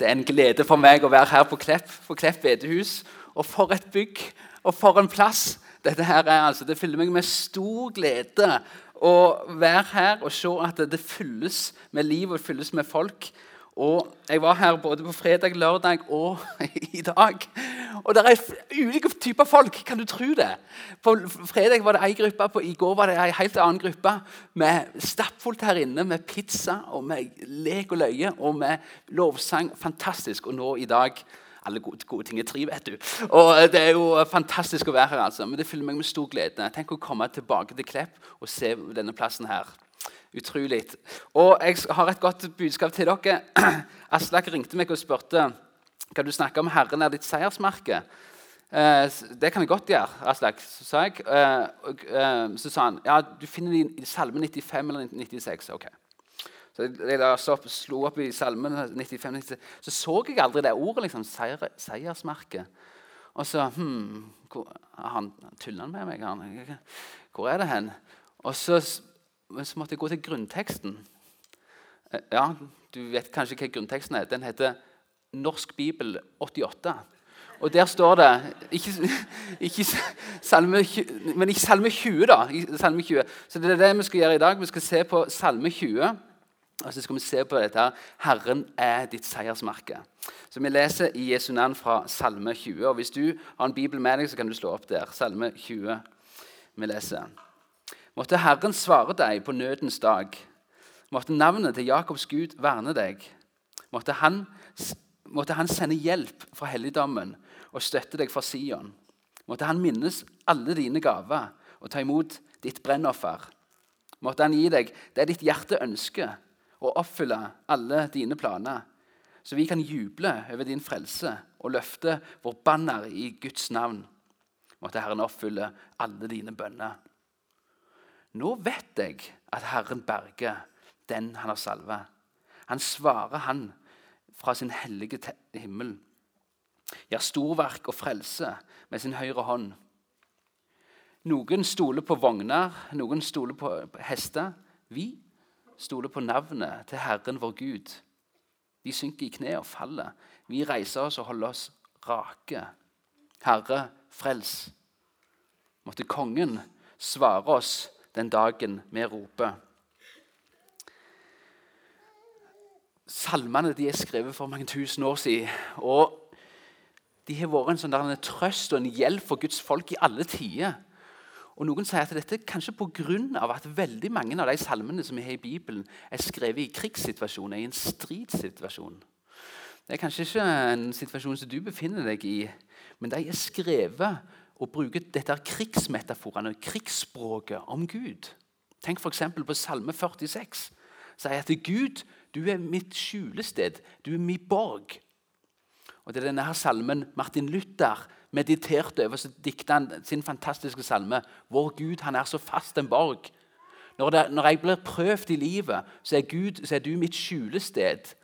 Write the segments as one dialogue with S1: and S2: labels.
S1: Det er en glede for meg å være her på Klepp, på Klepp bedehus. Og for et bygg, og for en plass. Dette her er altså, Det fyller meg med stor glede å være her og se at det fylles med liv og fylles med folk. Og Jeg var her både på fredag, lørdag og i dag. Og det er ulike typer folk. Kan du tro det? På fredag var det ei gruppe, på, i går var det ei helt annen gruppe. Med stappfullt her inne med pizza og med lek og løye og med lovsang. Fantastisk. Og nå i dag alle gode, gode, ting er tre, vet du. Og Det er jo fantastisk å være her. altså. Men det fyller meg med stor glede. Tenk å komme tilbake til Klepp og se denne plassen her. Utrolig. Og jeg har et godt budskap til dere. Aslak ringte meg og spurte kan du snakke om Herren er ditt seiersmerke. Eh, det kan jeg godt gjøre, Aslak. Sa jeg. Eh, og, eh, så sa han ja, du finner det i Salme 95 eller 96. ok. Så jeg opp, slo opp i Salmen 95, 96, så så jeg aldri det ordet. liksom, seier, Seiersmerke. Og så hmm, hvor, Han tuller med meg? Han, hvor er det hen? Og så, så måtte jeg gå til grunnteksten. Eh, ja, Du vet kanskje hva grunnteksten er. Den heter Norsk bibel 88. Og der står det ikke, ikke salme, Men ikke Salme 20, da. Salme 20. Så det er det vi skal gjøre i dag. Vi skal se på Salme 20. Og så skal vi se på dette. her. 'Herren er ditt seiersmerke'. Så Vi leser i Jesu navn fra Salme 20. og Hvis du har en bibel med deg, så kan du slå opp der. Salme 20. Vi leser. Måtte Herren svare deg på nødens dag. Måtte navnet til Jakobs Gud verne deg. Måtte han Måtte han sende hjelp fra helligdommen og støtte deg fra Sion. Måtte han minnes alle dine gaver og ta imot ditt brennoffer. Måtte han gi deg det ditt hjerte ønsker, og oppfylle alle dine planer, så vi kan juble over din frelse og løfte vår banner i Guds navn. Måtte Herren oppfylle alle dine bønner. Nå vet jeg at Herren berger den han har salvet. Han svarer han fra sin hellige himmel. Gjør storverk og frelse med sin høyre hånd. Noen stoler på vogner, noen stoler på hester. Vi stoler på navnet til Herren vår Gud. Vi synker i kne og faller. Vi reiser oss og holder oss rake. Herre, frels. Måtte kongen svare oss den dagen vi roper. Salmene de er skrevet for mange tusen år siden. og De har vært en sånn en trøst og en hjelp for Guds folk i alle tider. Og Noen sier at dette kanskje pga. at veldig mange av de salmene som vi har i Bibelen, er skrevet i krigssituasjoner, i en stridssituasjon. Det er kanskje ikke en situasjon som du befinner deg i, men de er skrevet og bruker dette krigsmetaforene, krigsspråket, om Gud. Tenk f.eks. på Salme 46. Sier at Gud du er mitt skjulested. Du er min borg. Og Det er denne her salmen Martin Luther mediterte over, så dikta han sin fantastiske salme. Vår Gud han er så fast en borg. Når, det, når jeg blir prøvd i livet, så er, Gud, så er, du mitt skjulested.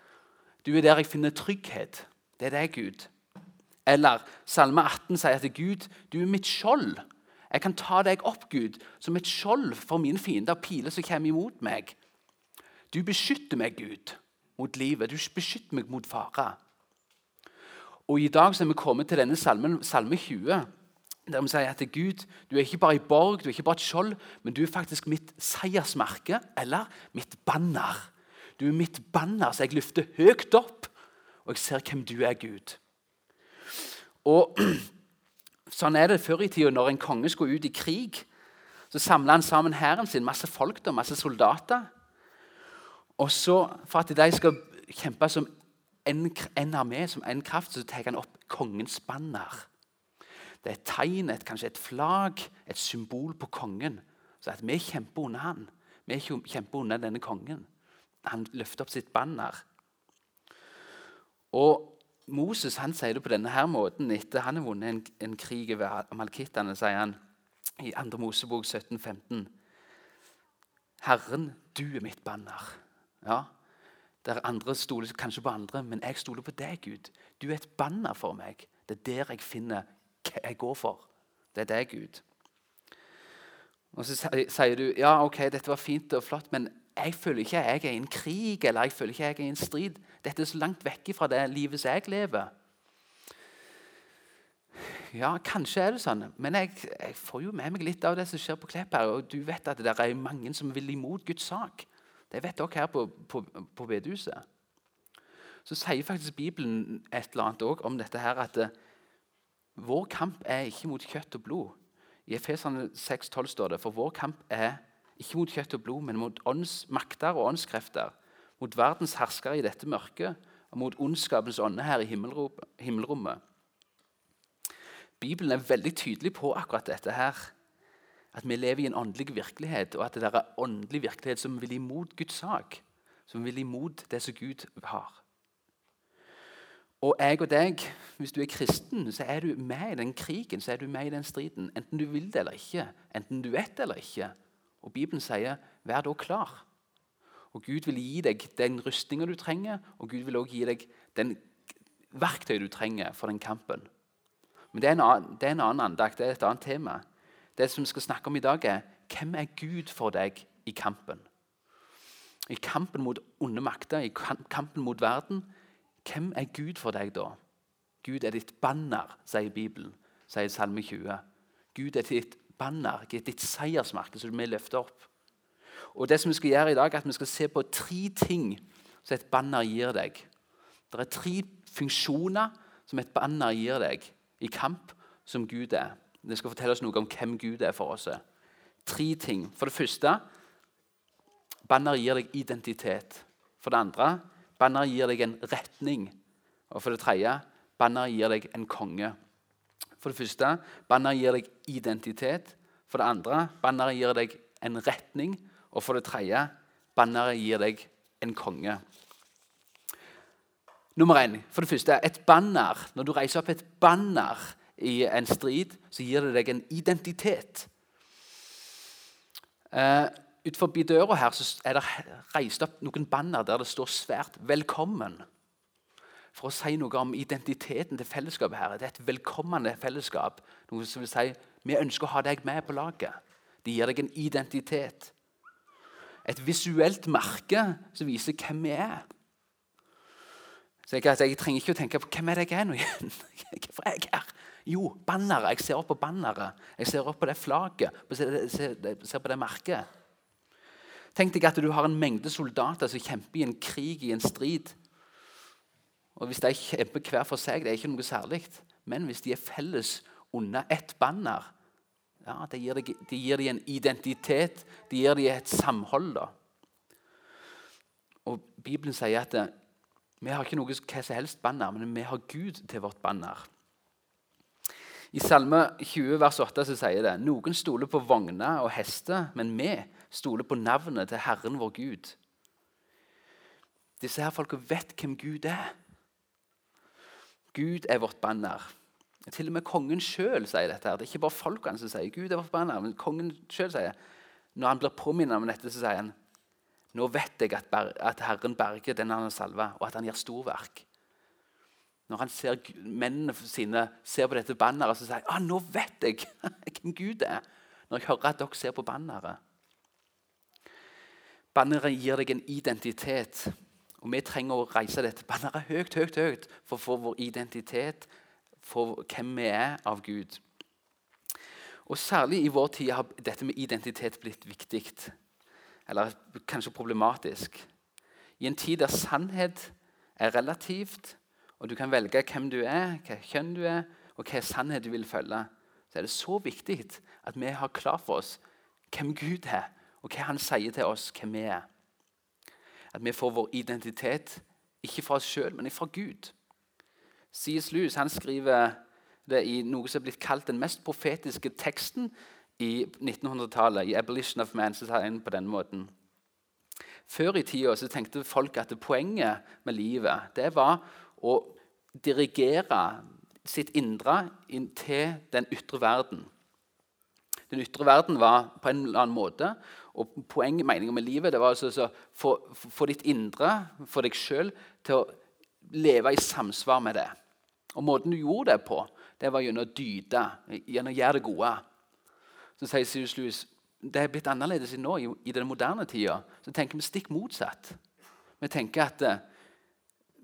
S1: Du er der jeg finner trygghet. Det er deg, Gud. Eller Salme 18 sier at Gud, du er mitt skjold. Jeg kan ta deg opp, Gud, som et skjold for mine fiender, piler som kommer imot meg. Du beskytter meg, Gud, mot livet. Du beskytter meg mot fare. Og I dag så er vi kommet til denne salmen, salme 20, der vi sier at Gud, du er ikke bare i borg, du er ikke bare et skjold, men du er faktisk mitt seiersmerke, eller mitt banner. Du er mitt banner, så jeg løfter høyt opp, og jeg ser hvem du er, Gud. Og Sånn er det før i tida. Når en konge skulle ut i krig, så samla han sammen hæren sin, masse folk, da, masse soldater. Og så, For at de skal kjempe som en, armé, som en kraft, så tar han opp kongens banner. Det er et tegn, et, kanskje et flagg, et symbol på kongen. Så at vi kjemper under han. Vi kjemper under denne kongen. Han løfter opp sitt banner. Og Moses han sier det på denne her måten etter han har vunnet en, en krig over amalkittene. sier han i 2. Mosebok 17, 15. Herren, du er mitt banner. Ja, Der andre stoler kanskje på andre, men jeg stoler på deg, Gud. Du er et banner for meg. Det er der jeg finner hva jeg går for. Det er deg, Gud. Og Så sier du ja, ok, dette var fint og flott, men jeg føler ikke jeg er i en krig eller jeg føler ikke jeg er i en strid. Dette er så langt vekk fra det livet som jeg lever. Ja, kanskje er det sånn, men jeg, jeg, får jo med meg litt av det som skjer på Klepp. her, og Du vet at det er mange som vil imot Guds sak. Det vet dere her på, på, på bedehuset. Så sier faktisk Bibelen et eller annet også om dette her, at uh, vår kamp er ikke mot kjøtt og blod. I Efesene 6,12 står det for vår kamp er ikke mot kjøtt og blod, men mot åndsmakter og åndskrefter. Mot verdens herskere i dette mørket og mot ondskapens ånde her i himmelrommet. Bibelen er veldig tydelig på akkurat dette her. At vi lever i en åndelig virkelighet, og at det er åndelig virkelighet som vil imot Guds sak. Som vil imot det som Gud har. Og jeg og deg, hvis du er kristen, så er du med i den krigen, så er du med i den striden. Enten du vil det eller ikke, enten du vet det eller ikke. Og Bibelen sier 'vær da klar'. Og Gud vil gi deg den rustninga du trenger, og Gud vil også gi deg den verktøy du trenger for den kampen. Men det er, annen, det er en annen, andakt, det er et annet tema. Det som vi skal snakke om i dag, er hvem er Gud for deg i kampen? I kampen mot onde makter, i kampen mot verden. Hvem er Gud for deg da? Gud er ditt banner, sier Bibelen, sier Salme 20. Gud er ditt banner, ditt seiersmerke, som vi løfter opp. Og det som Vi skal gjøre i dag, er at vi skal se på tre ting som et banner gir deg. Det er tre funksjoner som et banner gir deg i kamp som Gud er. Det skal fortelle oss noe om hvem Gud er for oss. Tre ting. For det første banner gir deg identitet. For det andre banner gir deg en retning. Og for det tredje banner gir deg en konge. For det første banner gir deg identitet. For det andre banner gir deg en retning. Og for det tredje banner gir deg en konge. Nummer én. For det første, et banner. Når du reiser opp et banner i en strid, så gir det deg en identitet. Uh, Utenfor døra her så er det reist opp noen banner der det står svært 'velkommen'. For å si noe om identiteten til fellesskapet her. Det er et velkommende fellesskap. Noe som vil si vi ønsker å ha deg med på laget. Det gir deg en identitet. Et visuelt merke som viser hvem vi er. Så jeg, jeg, trenger ikke å tenke på hvem er det jeg er nå igjen. Hvorfor er jeg her? Jo, banneret. Jeg ser opp på banneret. Jeg ser opp på det flagget. Jeg ser, på det merket. Tenk deg at du har en mengde soldater som kjemper i en krig, i en strid. Og Hvis de kjemper hver for seg, det er ikke noe særlig. Men hvis de er felles under ett banner, ja, det gir, de, det gir de en identitet, det gir de et samhold. da. Og Bibelen sier at det, vi har ikke noe hva som helst banner, men vi har Gud til vårt banner. I Salme 20, vers 8 så sier det noen stoler på vogner og hester, men vi stoler på navnet til Herren vår Gud. Disse her folka vet hvem Gud er. Gud er vårt banner. Til og med kongen sjøl sier dette. her. Det er ikke bare folkene som sier Gud er vårt banner, men kongen sjøl sier Når han blir påminnet om dette, så sier han nå vet jeg at Herren berger den han har salva, og at han gjør storverk. Når han ser mennene sine ser på dette banneret, så sier han ah, nå vet jeg hvem Gud er. Når jeg hører at dere ser på banneret. Banneret gir deg en identitet. Og Vi trenger å reise dette banneret høyt, høyt, høyt for å få vår identitet, for hvem vi er av Gud. Og Særlig i vår tid har dette med identitet blitt viktig eller kanskje problematisk. I en tid der sannhet er relativt, og du kan velge hvem du er, hva kjønn du er, og hva sannhet du vil følge, så er det så viktig at vi har klart for oss hvem Gud er, og hva Han sier til oss hvem vi er. At vi får vår identitet ikke fra oss sjøl, men fra Gud. C.S. Lewis han skriver det i noe som er blitt kalt den mest profetiske teksten i 1900-tallet, i 'Abolition of Man', så sa en på denne måten. Før i tida tenkte folk at poenget med livet det var å dirigere sitt indre inn til den ytre verden. Den ytre verden var på en eller annen måte, og poenget meningen med livet det var altså å få ditt indre, for deg sjøl, til å leve i samsvar med det. Og Måten du gjorde det på, det var gjennom å dyde, gjennom å gjøre det gode. Så sier C.S. Lewis det er blitt annerledes nå i, i den moderne tida. Så tenker vi stikk motsatt. Vi tenker at eh,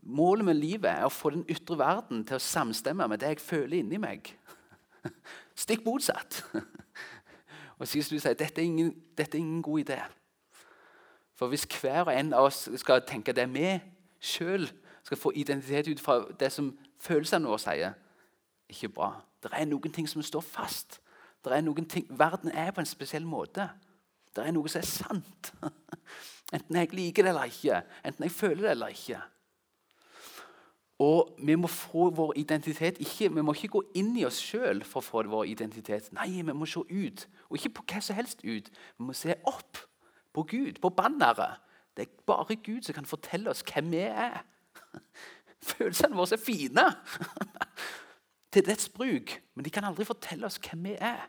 S1: målet med livet er å få den ytre verden til å samstemme med det jeg føler inni meg. Stikk motsatt. Og så du sier dette er ingen, dette er ingen god idé. For hvis hver og en av oss skal tenke det vi sjøl skal få identitet ut fra det som følelsene våre sier, ikke bra. Det er noen ting som står fast. Det er noen ting, Verden er på en spesiell måte. Det er noe som er sant. Enten jeg liker det eller ikke. Enten jeg føler det eller ikke. Og vi må få vår identitet ikke, Vi må ikke gå inn i oss sjøl for å få vår identitet. Nei, vi må se ut. Og ikke på hva som helst ut. Vi må se opp på Gud, på banneret. Det er bare Gud som kan fortelle oss hvem vi er. Følelsene våre er fine til dets bruk, men de kan aldri fortelle oss hvem vi er.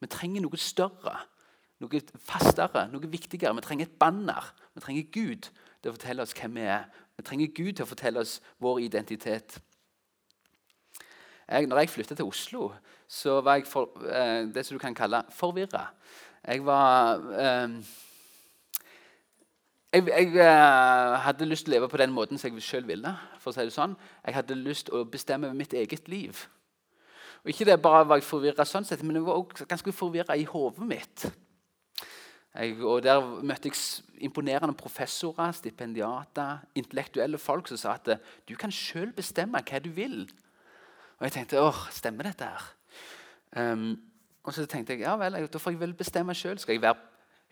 S1: Vi trenger noe større, noe fastere, noe viktigere. Vi trenger et banner. Vi trenger Gud til å fortelle oss hvem vi er. Vi trenger Gud til å fortelle oss vår identitet. Jeg, når jeg flyttet til Oslo, så var jeg for, eh, det som du kan kalle forvirra. Jeg var eh, jeg, jeg eh, hadde lyst til å leve på den måten som jeg sjøl ville. for å si det sånn. Jeg hadde lyst til å bestemme mitt eget liv. Og Ikke det bare var jeg forvirra sånn sett, men jeg var også ganske forvirra i hodet mitt. Jeg, og Der møtte jeg imponerende professorer, stipendiater, intellektuelle folk som sa at eh, du kan sjøl bestemme hva du vil. Og jeg tenkte åh, stemmer dette her? Um, og så tenkte jeg ja vel, da får jeg vel bestemme sjøl. Skal jeg være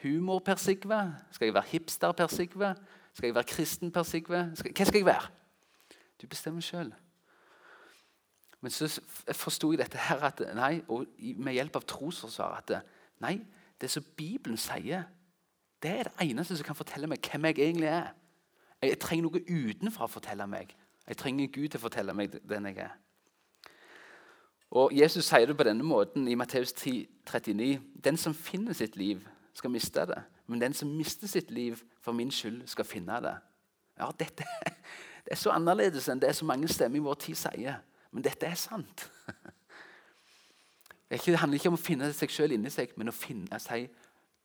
S1: humor-Sigve? Skal jeg være hipster-Sigve? Skal jeg være kristen-Sigve? Hva skal jeg være? Du bestemmer sjøl. Men så forsto jeg dette her at nei, og med hjelp av trosforsvar at nei, det som Bibelen sier, det er det eneste som kan fortelle meg hvem jeg egentlig er. Jeg trenger noe utenfra å fortelle meg. Jeg trenger Gud til å fortelle meg den jeg er. Og Jesus sier det på denne måten i Matteus 10, 39. Den som finner sitt liv, skal miste det. Men den som mister sitt liv for min skyld, skal finne det. Ja, dette det er så annerledes enn det så mange stemmer i vår tid sier. Men dette er sant. Det handler ikke om å finne seg sjøl inni seg, men å finne seg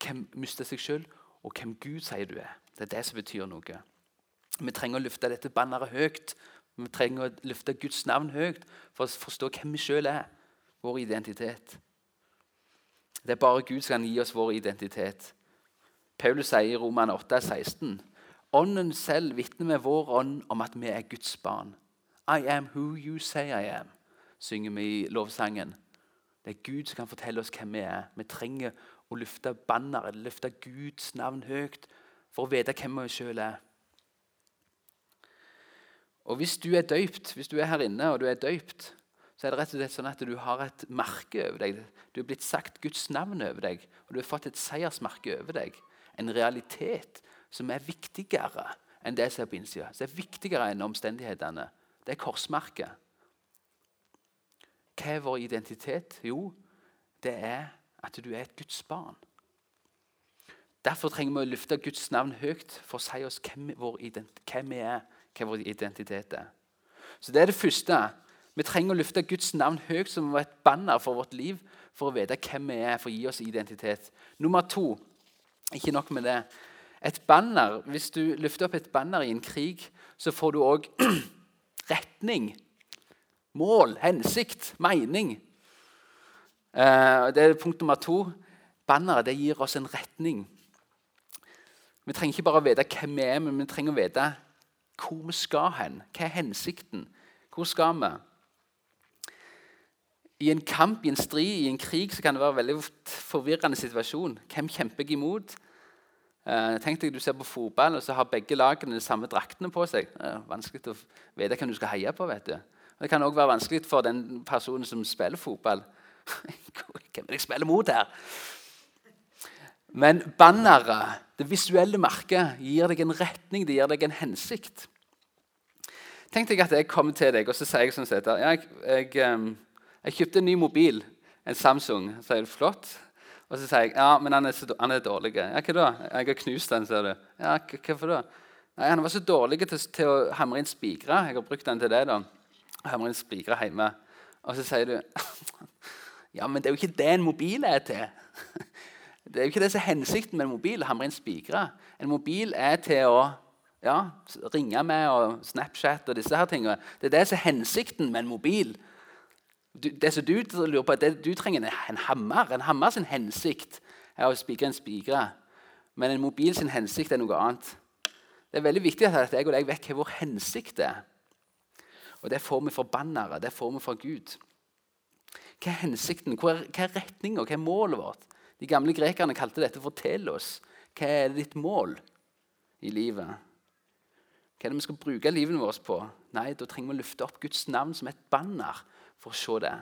S1: hvem mister seg sjøl, og hvem Gud sier du er. Det er det som betyr noe. Vi trenger å løfte dette banneret høyt. Vi trenger å løfte Guds navn høyt for å forstå hvem vi sjøl er. Vår identitet. Det er bare Gud som kan gi oss vår identitet. Paulus sier i Roman 8, 16, Ånden selv vitner med vår ånd om at vi er Guds barn. I am who you say I am, synger vi i lovsangen. Det er Gud som kan fortelle oss hvem vi er. Vi trenger å løfte banneret, løfte Guds navn høyt for å vite hvem vi sjøl er. Og Hvis du er døypt, hvis du er her inne og du er døypt, så er det rett og slett sånn at du har et merke over deg. Du er blitt sagt Guds navn over deg, og du har fått et seiersmerke over deg. En realitet som er viktigere enn det som er på innsida. Som er viktigere enn omstendighetene. Det er korsmerket. Hva er vår identitet? Jo, det er at du er et Guds barn. Derfor trenger vi å løfte Guds navn høyt for å si oss hvem, hvem vi er, hva vår identitet er. Så Det er det første. Vi trenger å løfte Guds navn høyt som et banner for vårt liv for å vite hvem vi er, for å gi oss identitet. Nummer to ikke nok med det. Et banner, Hvis du løfter opp et banner i en krig, så får du òg retning Mål, hensikt, mening. Eh, det er punkt nummer to. Banneret gir oss en retning. Vi trenger ikke bare å vite hvem vi er, men vi trenger å vite hvor vi skal hen. Hva er hensikten? Hvor skal vi? I en kamp, i en strid, i en krig så kan det være en veldig forvirrende situasjon. Hvem kjemper jeg imot? Eh, tenk deg Du ser på fotball, og så har begge lagene de samme draktene på seg. Det er vanskelig å vite hvem du skal heie på. vet du. Det kan òg være vanskelig for den personen som spiller fotball. Hvem er det jeg spiller mot her? Men banneret, det visuelle merket, gir deg en retning, det gir deg en hensikt. Tenk deg at jeg kommer til deg og så sier jeg sånn sett, jeg, jeg, jeg, kjøpte en ny mobil, en Samsung. Så er det flott. Og så sier jeg ja, men han er, han er dårlig. Ja, hva da? Jeg har knust den, ser du. Ja, Hvorfor da? Nei, Han var så dårlig til, til å hamre inn spikere. Jeg har brukt den til det. da hamre inn spikere hjemme. Og så sier du ja, men det er jo ikke det en mobil er til. Det er jo ikke det som er hensikten med en mobil. hamre inn spikere. En mobil er til å ja, ringe med og Snapchat og disse her tingene. Det er det som er hensikten med en mobil. Det som du lurer på, det du trenger en hammer. En hammer sin hensikt er å spikre en spikre. Men en mobil sin hensikt er noe annet. Det er veldig viktig at jeg og deg vet hva vår hensikt er. Og det får vi fra bannere, det får vi fra Gud. Hva er hensikten? Hva er, hva er retninga? Hva er målet vårt? De gamle grekerne kalte dette for telos. Hva er ditt mål i livet? Hva er det vi skal bruke livet vårt på? Nei, Da trenger vi å løfte opp Guds navn som et banner for å se det.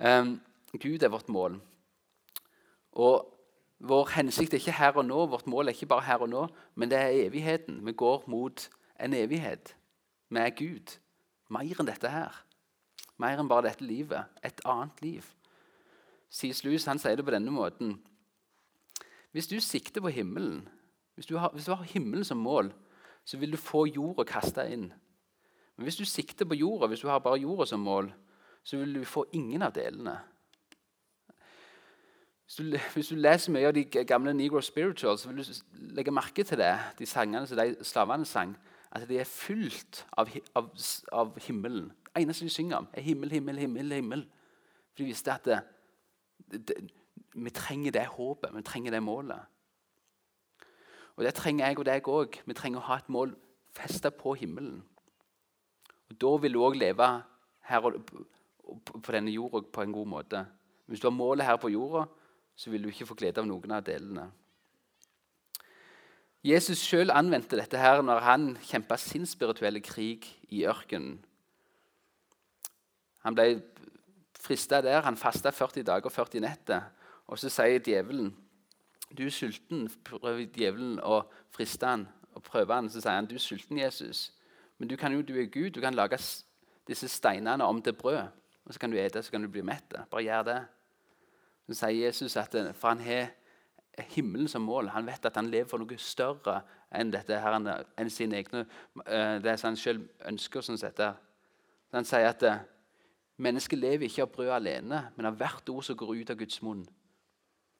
S1: Um, Gud er vårt mål. Og Vår hensikt er ikke her og nå, vårt mål er ikke bare her og nå, men det er evigheten. Vi går mot en evighet med Gud. Mer enn dette her. Mer enn bare dette livet. Et annet liv. C.S. Lewis han sier det på denne måten. Hvis du sikter på himmelen, hvis du, har, hvis du har himmelen som mål, så vil du få jorda kasta inn. Men hvis du sikter på jorda, hvis du har bare jorda som mål, så vil du få ingen av delene. Hvis du, hvis du leser mye av de gamle Negro spirituals, så vil du legge merke til det, de sangene som de slavene sang, at de er fylt av, av, av himmelen. Det eneste de synger om, er himmel, himmel, himmel. himmel. For de visste at det, det, vi trenger det håpet, vi trenger det målet. Og Det trenger jeg og deg òg. Vi trenger å ha et mål festa på himmelen. Og Da vil du òg leve her på denne jorda på en god måte. Hvis du har målet her på jorda, så vil du ikke få glede av noen av delene. Jesus sjøl anvendte dette her når han kjempa sin spirituelle krig i ørkenen. Han ble frista der. Han fasta 40 dager og 40 netter. Og så sier djevelen du er sulten. Prøver djevelen å friste han og prøve han. Så sier han du er sulten, Jesus. Men du, kan jo, du er Gud. Du kan lage disse steinene om til brød. Og så kan du ete, så kan du bli mett. Bare gjør det. Så sier Jesus at for han har himmelen som mål. Han vet at han lever for noe større enn dette her, enn sine egne, eh, det som han selv ønsker. Sånn sett. Han sier at Mennesket lever ikke av brød alene, men av hvert ord som går ut av Guds munn.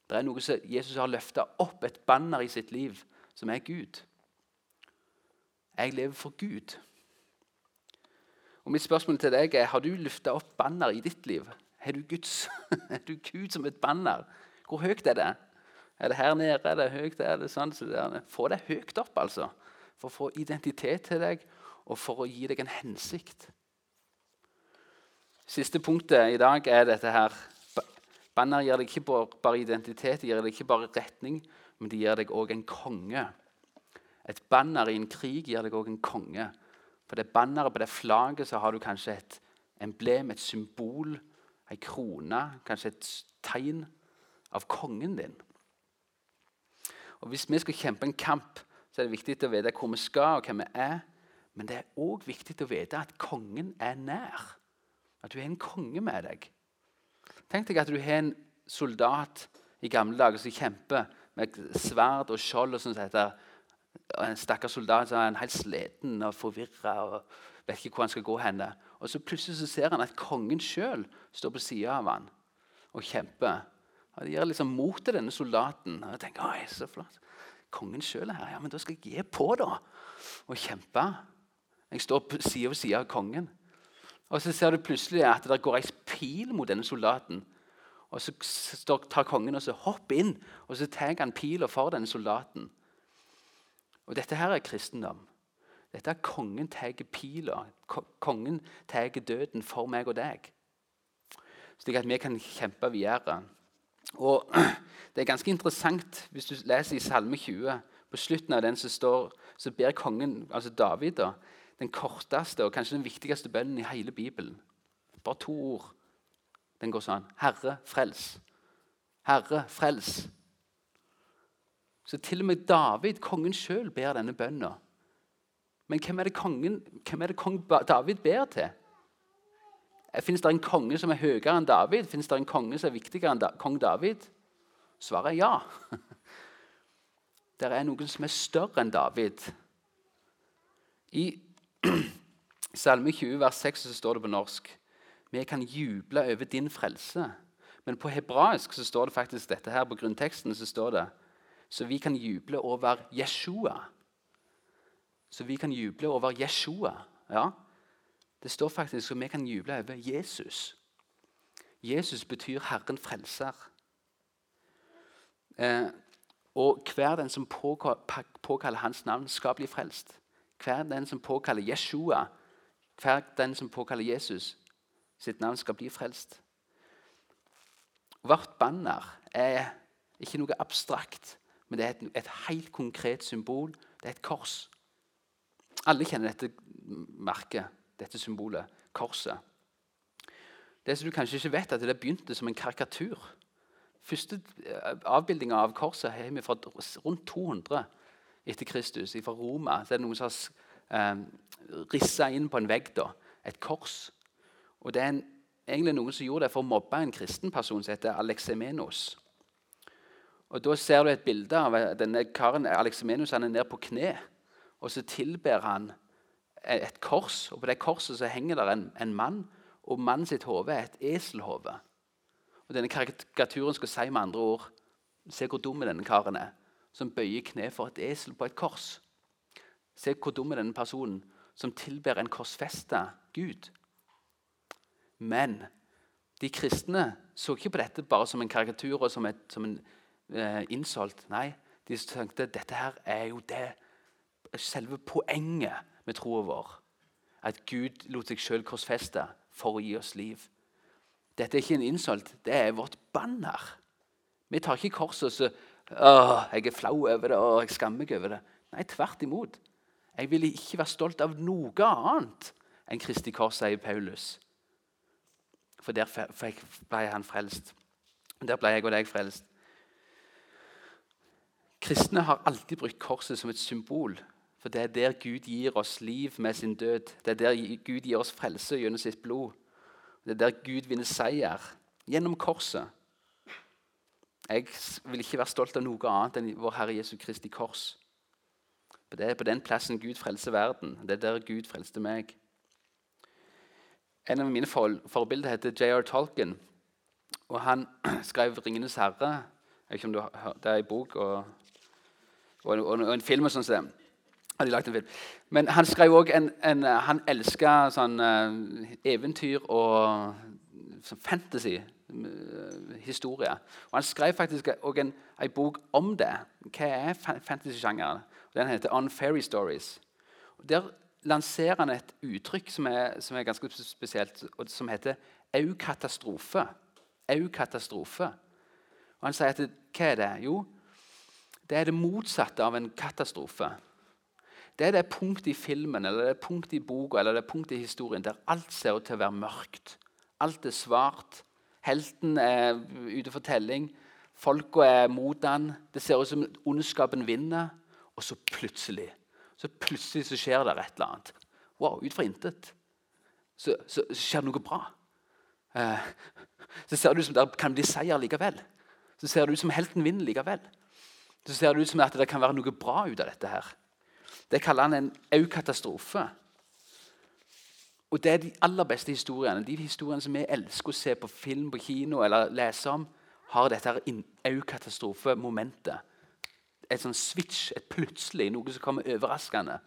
S1: Det er noe som Jesus har løfta opp, et banner i sitt liv, som er Gud. Jeg lever for Gud. Og Mitt spørsmål til deg er har du løfta opp banner i ditt liv. Er du, Guds, er du Gud som et banner? Hvor høyt er det? Er det her nede? Er det høyt? Er det sånn? Så det få det høyt opp, altså. For å få identitet til deg, og for å gi deg en hensikt. Siste punktet i dag er dette her. Banner gir deg ikke bare identitet, det gir deg ikke bare retning, men det gir deg òg en konge. Et banner i en krig gir deg òg en konge. På det banneret, på det flagget, så har du kanskje et emblem, et symbol, ei krone, kanskje et tegn av kongen din. Og Hvis vi skal kjempe en kamp, så er det viktig å vite hvor vi skal og hvem vi er. Men det er òg viktig å vite at kongen er nær. At du har en konge med deg. Tenk deg at du har en soldat i gamle dager som kjemper med sverd og skjold. og sånn heter En stakkars soldat som er helt sliten og forvirra og vet ikke hvor han skal gå henne. Og så plutselig så ser han at kongen sjøl står på sida av han og kjemper. Og Det gir liksom mot til denne soldaten. Og jeg tenker, Oi, så flott. Kongen sjøl er her. Ja, men da skal jeg gi på, da. Og kjempe. Jeg står side ved side av kongen. Og Så ser du plutselig at det går ei pil mot denne soldaten. Og Så tar kongen og så hopper inn og så tar han pila for denne soldaten. Og Dette her er kristendom. Dette er Kongen tar pila. Kongen tar døden for meg og deg. Slik at vi kan kjempe videre. Og Det er ganske interessant hvis du leser i Salme 20. På slutten av den så, står, så ber kongen, altså David da, den korteste og kanskje den viktigste bønnen i hele Bibelen. Bare to ord. Den går sånn Herre, frels. Herre, frels. Så til og med David, kongen sjøl, ber denne bønna. Men hvem er kongen, hvem er det kong David ber til? Fins det en konge som er høyere enn David? Fins det en konge som er viktigere enn da, kong David? Svaret er ja. Det er noen som er større enn David. I Salme 20, vers 6 så står det på norsk Vi kan juble over din frelse. Men på hebraisk så står det faktisk dette her på grunnteksten. så står det Så vi kan juble over Jeshua. Så vi kan juble over Jeshua. Ja, Det står faktisk at vi kan juble over Jesus. Jesus betyr Herren frelser. Eh, og hver den som påkaller hans navn, skal bli frelst. Hver den som påkaller Jeshua, hver den som påkaller Jesus, sitt navn skal bli frelst. Vårt banner er ikke noe abstrakt, men det er et, et helt konkret symbol. Det er et kors. Alle kjenner dette merket, dette symbolet, korset. Det som du kanskje ikke vet, at det begynte som en karikatur. Første eh, avbildinga av korset har vi fra rundt 200 etter Kristus. Fra Roma så er det noen som har eh, rissa inn på en vegg da, et kors. Og Det er en, egentlig noen som gjorde det for å mobbe en kristen person som heter Alexemenos. Og Da ser du et bilde av denne karen Alexemenos han er nede på kne. Og så tilber han et kors, og på det korset så henger der en, en mann. Og mannen sitt hode er et eselhode. Og Denne karikaturen skal si med andre ord Se hvor dum denne karen er, som bøyer kne for et esel på et kors. Se hvor dum denne personen som tilber en korsfesta Gud. Men de kristne så ikke på dette bare som en karikatur og som, et, som en eh, insult. Nei, de tenkte dette her er jo det selve poenget med troa vår. At Gud lot seg sjøl korsfeste for å gi oss liv. Dette er ikke en insult, det er vårt banner. Vi tar ikke korset og så Åh, jeg er flau over det, og jeg skammer meg over det. Nei, tvert imot. Jeg vil ikke være stolt av noe annet enn Kristi kors, sier Paulus. For der ble han frelst. Der ble jeg og deg frelst. Kristne har alltid brukt korset som et symbol. For det er der Gud gir oss liv med sin død. Det er der Gud gir oss frelse gjennom sitt blod. Det er der Gud vinner seier gjennom korset. Jeg vil ikke være stolt av noe annet enn vår Herre Jesu Kristi kors. Det er på den plassen Gud frelser verden. Det er der Gud frelste meg. En av mine forbilder heter J.R. Tolkien. og Han skrev 'Ringenes herre'. Jeg vet ikke om du har, Det er en bok og, og, og, og en film. og sånn som har de lagt en film. Men han skrev òg en, en, Han elska sånn uh, eventyr og sånn fantasy. Uh, historie. Og Han skrev faktisk òg en, en, bok om det. Hva er fantasy-sjangeren? Den heter 'On Fairy Stories'. Og Der lanserer han et uttrykk som er, som er ganske spesielt, som heter eukatastrofe. Eukatastrofe. Og Han sier at hva er det? Jo, det er det motsatte av en katastrofe. Det er det punktet i filmen eller det punktet i boka eller det punktet i historien der alt ser ut til å være mørkt. Alt er svart. Helten er ute for telling. Folka er mot han. Det ser ut som ondskapen vinner. Og så plutselig så plutselig så skjer det et eller annet. Wow, ut fra intet. Så, så, så, skjer det noe bra. Eh, så ser det ut som det kan bli seier likevel. Så ser det ut som helten vinner likevel. Så ser det ut som at det kan være noe bra ut av dette. her. Det kaller han en eukatastrofe. Og det er de aller beste historiene. De historiene som vi elsker å se på film på kino eller lese om, har dette eukatastrofe-momentet. Et sånn switch, et plutselig, noe som kommer overraskende.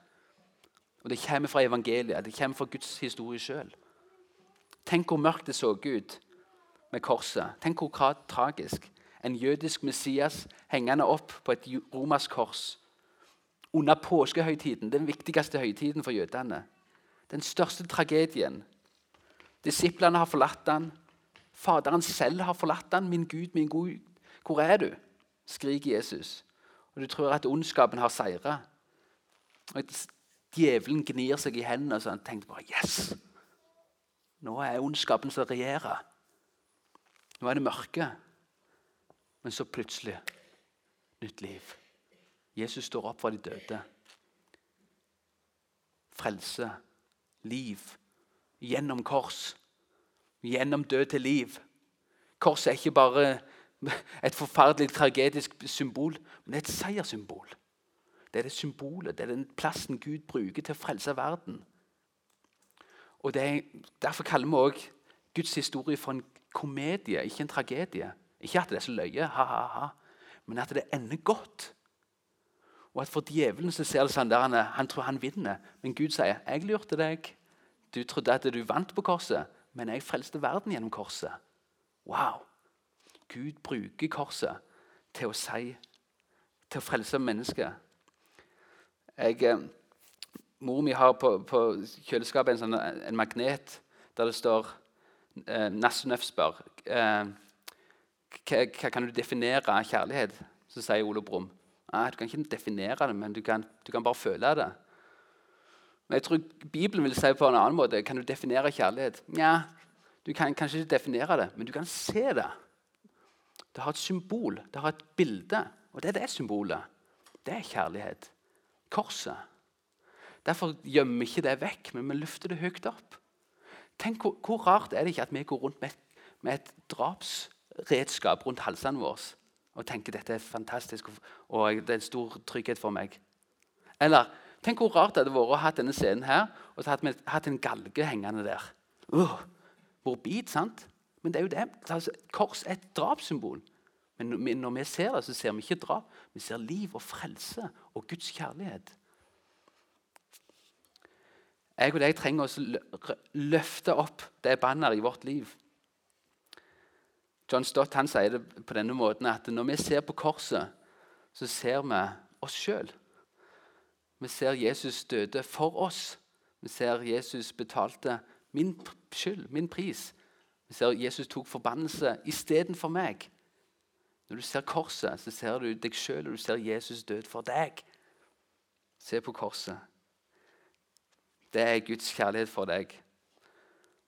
S1: Og Det kommer fra evangeliet, det kommer fra Guds historie sjøl. Tenk hvor mørkt det så ut med korset. Tenk hvor tragisk. En jødisk Messias hengende opp på et romersk kors under påskehøytiden, den viktigste høytiden for jødene. Den største tragedien. Disiplene har forlatt han. Faderen selv har forlatt han. 'Min Gud, min Gud, hvor er du?' skriker Jesus. Og Du tror at ondskapen har seira. Djevelen gnir seg i hendene og tenkte bare 'Yes!' Nå er ondskapen som regjerer. Nå er det mørke. Men så plutselig nytt liv. Jesus står opp fra de døde. Frelse liv gjennom kors. Gjennom død til liv. Korset er ikke bare et forferdelig tragedisk symbol, men et seierssymbol. Det er det symbolet, det er den plassen Gud bruker til å frelse verden. Og er, Derfor kaller vi også Guds historie for en komedie, ikke en tragedie. Ikke at det er så løye, ha-ha-ha, men at det ender godt. Og at For djevelen så ser det sånn der han, han tror han vinner, men Gud sier 'Jeg lurte deg. Du trodde at du vant på korset, men jeg frelste verden gjennom korset.' Wow! Gud bruker korset til å si, til å frelse mennesket. Jeg, eh, mor mi har på, på kjøleskapet en, sånn, en magnet der det står eh, Nassenøff spør eh, hva, hva kan du definere kjærlighet. Så sier Ole Brumm Nei, du kan ikke definere det, men du kan, du kan bare føle det. Men jeg tror Bibelen vil si på en annen måte Kan du definere kjærlighet? Nja, du kan kanskje ikke definere det, men du kan se det. Det har et symbol, det har et bilde. Og det er det symbolet. Det er kjærlighet. Korset. Derfor gjemmer vi ikke det vekk, men vi løfter det høyt opp. Tenk hvor, hvor rart er det ikke at vi går rundt med, med et drapsredskap rundt halsene våre og tenker dette er fantastisk og det er en stor trygghet for meg. Eller tenk hvor rart det hadde vært å ha denne scenen her og så hadde vi hatt en galge hengende der. Uh, morbid, sant? Men det er jo det. Altså, kors er et drapssymbol. Men når vi ser det, så ser vi ikke drap. Vi ser liv og frelse og Guds kjærlighet. Jeg og deg trenger å løfte opp det banneret i vårt liv. John Stott han sier det på denne måten at når vi ser på korset, så ser vi oss sjøl. Vi ser Jesus døde for oss. Vi ser Jesus betalte min skyld, min pris. Vi ser Jesus tok forbannelse istedenfor meg. Når du ser korset, så ser du deg sjøl, og du ser Jesus død for deg. Se på korset. Det er Guds kjærlighet for deg.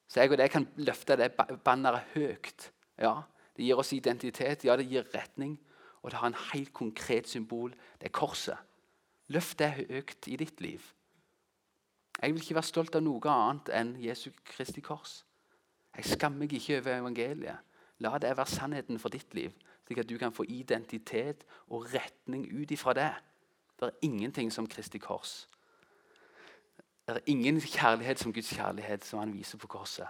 S1: Så jeg og deg kan løfte det banneret høyt. Ja, Det gir oss identitet, ja, det gir retning, og det har en helt konkret symbol. Det er korset. Løft det høyt i ditt liv. Jeg vil ikke være stolt av noe annet enn Jesu Kristi kors. Jeg skammer meg ikke over evangeliet. La det være sannheten for ditt liv, slik at du kan få identitet og retning ut ifra det. Det er ingenting som Kristi kors. Det er ingen kjærlighet som Guds kjærlighet, som han viser på korset.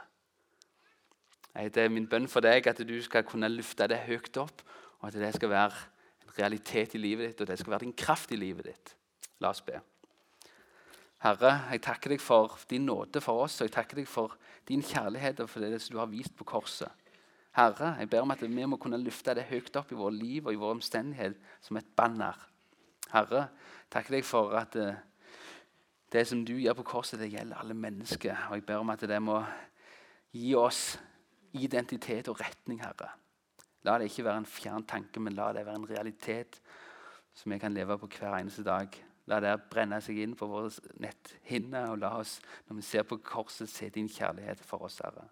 S1: Det er min bønn for deg at du skal kunne løfte det høyt opp, og at det skal være en realitet i livet ditt, og det skal være din kraft i livet ditt. La oss be. Herre, jeg takker deg for din nåde for oss, og jeg takker deg for din kjærlighet og for det du har vist på korset. Herre, jeg ber om at vi må kunne løfte det høyt opp i vårt liv og i vår omstendighet som et banner. Herre, takker deg for at uh, det som du gjør på korset, det gjelder alle mennesker. Og jeg ber om at det må gi oss identitet og retning, Herre. La det ikke være en fjern tanke, men la det være en realitet som vi kan leve på hver eneste dag. La det brenne seg inn på våre netthinner, og la oss, når vi ser på korset, se din kjærlighet for oss, Herre.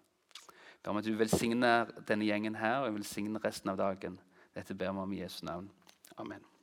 S1: Ber om at du velsigner denne gjengen her, og velsigner resten av dagen. Dette ber vi om i Jesu navn. Amen.